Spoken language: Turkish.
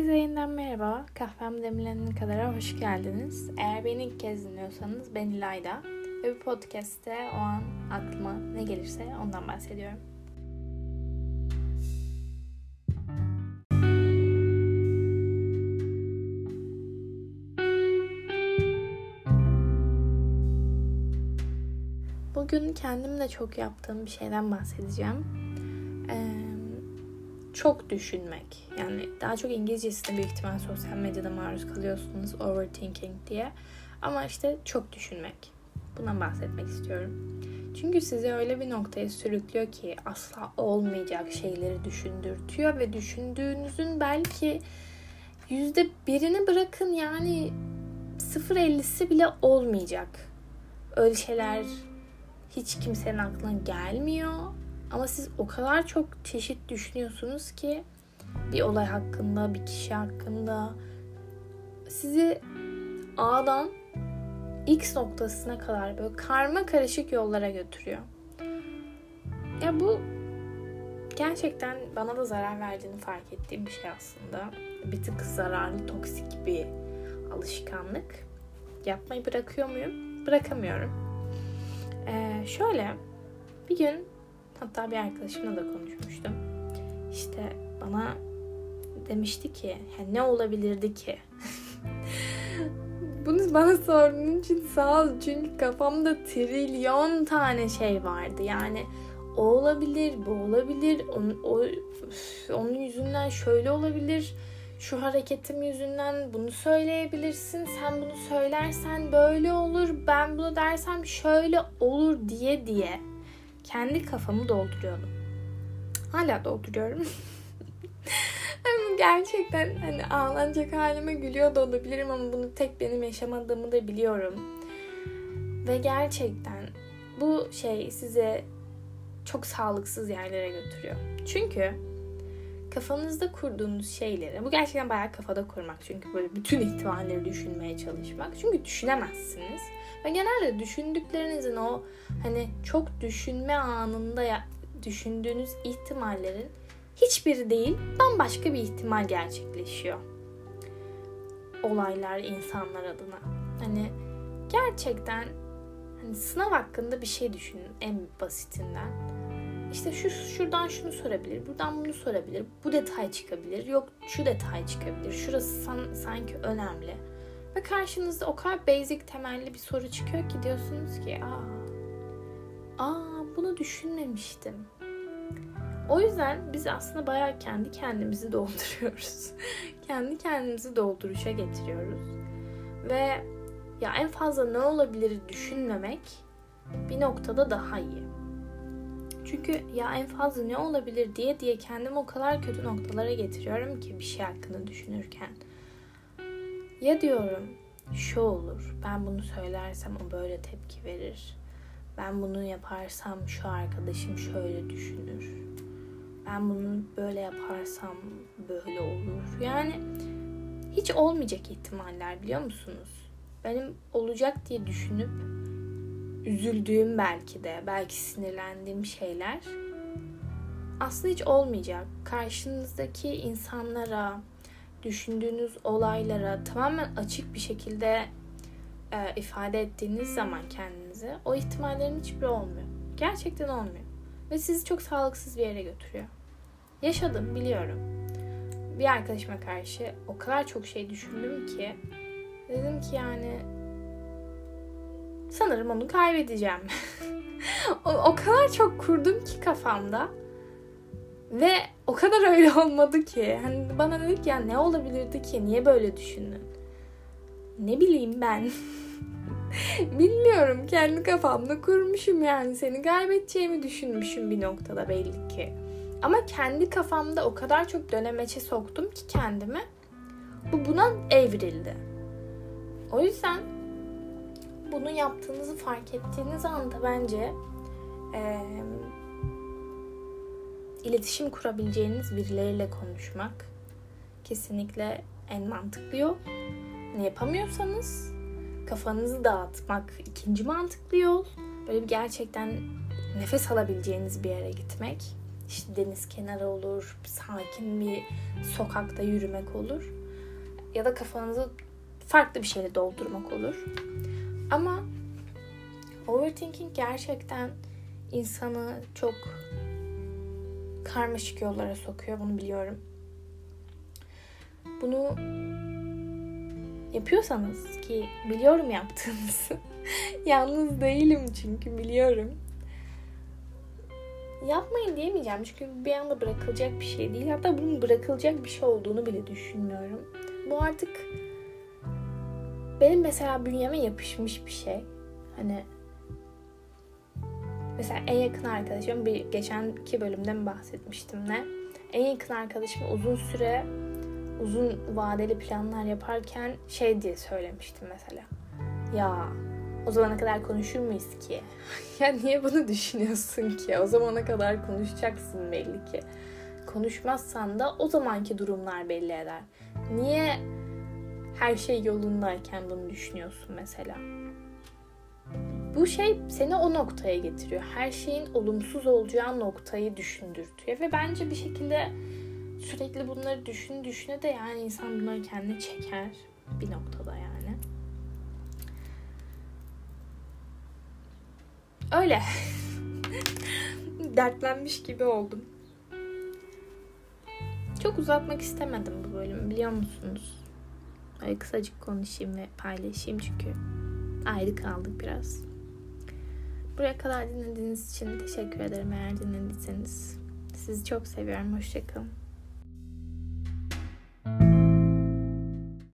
Herkese yeniden merhaba. Kahvem demlenene kadar hoş geldiniz. Eğer beni ilk kez dinliyorsanız ben İlayda. Ve bu podcast'te o an aklıma ne gelirse ondan bahsediyorum. Bugün kendim de çok yaptığım bir şeyden bahsedeceğim. Ee, çok düşünmek. Yani daha çok İngilizcesinde büyük ihtimal sosyal medyada maruz kalıyorsunuz overthinking diye. Ama işte çok düşünmek. Bundan bahsetmek istiyorum. Çünkü sizi öyle bir noktaya sürüklüyor ki asla olmayacak şeyleri düşündürtüyor ve düşündüğünüzün belki yüzde birini bırakın yani 0.50'si bile olmayacak. Öyle şeyler hiç kimsenin aklına gelmiyor ama siz o kadar çok çeşit düşünüyorsunuz ki bir olay hakkında, bir kişi hakkında sizi A'dan X noktasına kadar böyle karma karışık yollara götürüyor. Ya bu gerçekten bana da zarar verdiğini fark ettiğim bir şey aslında. Bir tık zararlı, toksik bir alışkanlık. Yapmayı bırakıyor muyum? Bırakamıyorum. Ee, şöyle bir gün Hatta bir arkadaşımla da konuşmuştum. İşte bana demişti ki ne olabilirdi ki? Bunu bana sorduğun için sağ ol. Çünkü kafamda trilyon tane şey vardı. Yani o olabilir, bu olabilir, onun, o, onun yüzünden şöyle olabilir, şu hareketim yüzünden bunu söyleyebilirsin, sen bunu söylersen böyle olur, ben bunu dersem şöyle olur diye diye kendi kafamı dolduruyordum. Hala dolduruyorum. gerçekten hani ağlanacak halime gülüyor da olabilirim ama bunu tek benim yaşamadığımı da biliyorum. Ve gerçekten bu şey size çok sağlıksız yerlere götürüyor. Çünkü kafanızda kurduğunuz şeyleri, bu gerçekten bayağı kafada kurmak çünkü böyle bütün ihtimalleri düşünmeye çalışmak. Çünkü düşünemezsiniz. Ve genelde düşündüklerinizin o hani çok düşünme anında ya, düşündüğünüz ihtimallerin hiçbiri değil bambaşka bir ihtimal gerçekleşiyor. Olaylar insanlar adına. Hani gerçekten hani sınav hakkında bir şey düşünün en basitinden. İşte şu şuradan şunu sorabilir, buradan bunu sorabilir, bu detay çıkabilir, yok şu detay çıkabilir, şurası san, sanki önemli. Ve karşınızda o kadar basic temelli bir soru çıkıyor ki diyorsunuz ki aa, aa bunu düşünmemiştim. O yüzden biz aslında bayağı kendi kendimizi dolduruyoruz. kendi kendimizi dolduruşa getiriyoruz. Ve ya en fazla ne olabilir düşünmemek bir noktada daha iyi. Çünkü ya en fazla ne olabilir diye diye kendimi o kadar kötü noktalara getiriyorum ki bir şey hakkında düşünürken. Ya diyorum şu olur. Ben bunu söylersem o böyle tepki verir. Ben bunu yaparsam şu arkadaşım şöyle düşünür. Ben bunu böyle yaparsam böyle olur. Yani hiç olmayacak ihtimaller biliyor musunuz? Benim olacak diye düşünüp üzüldüğüm belki de, belki sinirlendiğim şeyler aslında hiç olmayacak. Karşınızdaki insanlara, düşündüğünüz olaylara tamamen açık bir şekilde e, ifade ettiğiniz zaman kendinizi o ihtimallerin hiçbiri olmuyor. Gerçekten olmuyor. Ve sizi çok sağlıksız bir yere götürüyor. Yaşadım biliyorum. Bir arkadaşıma karşı o kadar çok şey düşündüm ki dedim ki yani sanırım onu kaybedeceğim. o, o kadar çok kurdum ki kafamda ve o kadar öyle olmadı ki. Hani bana dedik ya ne olabilirdi ki? Niye böyle düşündün? Ne bileyim ben. Bilmiyorum. Kendi kafamda kurmuşum yani. Seni kaybedeceğimi düşünmüşüm bir noktada belli ki. Ama kendi kafamda o kadar çok dönemeçe soktum ki kendimi. Bu buna evrildi. O yüzden bunu yaptığınızı fark ettiğiniz anda bence ee, iletişim kurabileceğiniz birileriyle konuşmak kesinlikle en mantıklı yol. Ne yapamıyorsanız kafanızı dağıtmak ikinci mantıklı yol. Böyle bir gerçekten nefes alabileceğiniz bir yere gitmek. işte deniz kenarı olur, sakin bir sokakta yürümek olur. Ya da kafanızı farklı bir şeyle doldurmak olur. Ama overthinking gerçekten insanı çok karmaşık yollara sokuyor. Bunu biliyorum. Bunu yapıyorsanız ki biliyorum yaptığınızı. Yalnız değilim çünkü biliyorum. Yapmayın diyemeyeceğim çünkü bir anda bırakılacak bir şey değil. Hatta bunun bırakılacak bir şey olduğunu bile düşünmüyorum. Bu artık benim mesela bünyeme yapışmış bir şey. Hani mesela en yakın arkadaşım bir geçenki bölümde mi bahsetmiştim ne? En yakın arkadaşım uzun süre uzun vadeli planlar yaparken şey diye söylemiştim mesela. Ya o zamana kadar konuşur muyuz ki? ya niye bunu düşünüyorsun ki? O zamana kadar konuşacaksın belli ki. Konuşmazsan da o zamanki durumlar belli eder. Niye her şey yolundayken bunu düşünüyorsun mesela? Bu şey seni o noktaya getiriyor. Her şeyin olumsuz olacağı noktayı düşündürtüyor ve bence bir şekilde sürekli bunları düşün düşüne de yani insan bunları kendine çeker bir noktada yani. Öyle. Dertlenmiş gibi oldum. Çok uzatmak istemedim bu bölümü biliyor musunuz? Öyle kısacık konuşayım ve paylaşayım çünkü ayrı kaldık biraz. Buraya kadar dinlediğiniz için teşekkür ederim eğer dinlediyseniz. Sizi çok seviyorum. Hoşçakalın.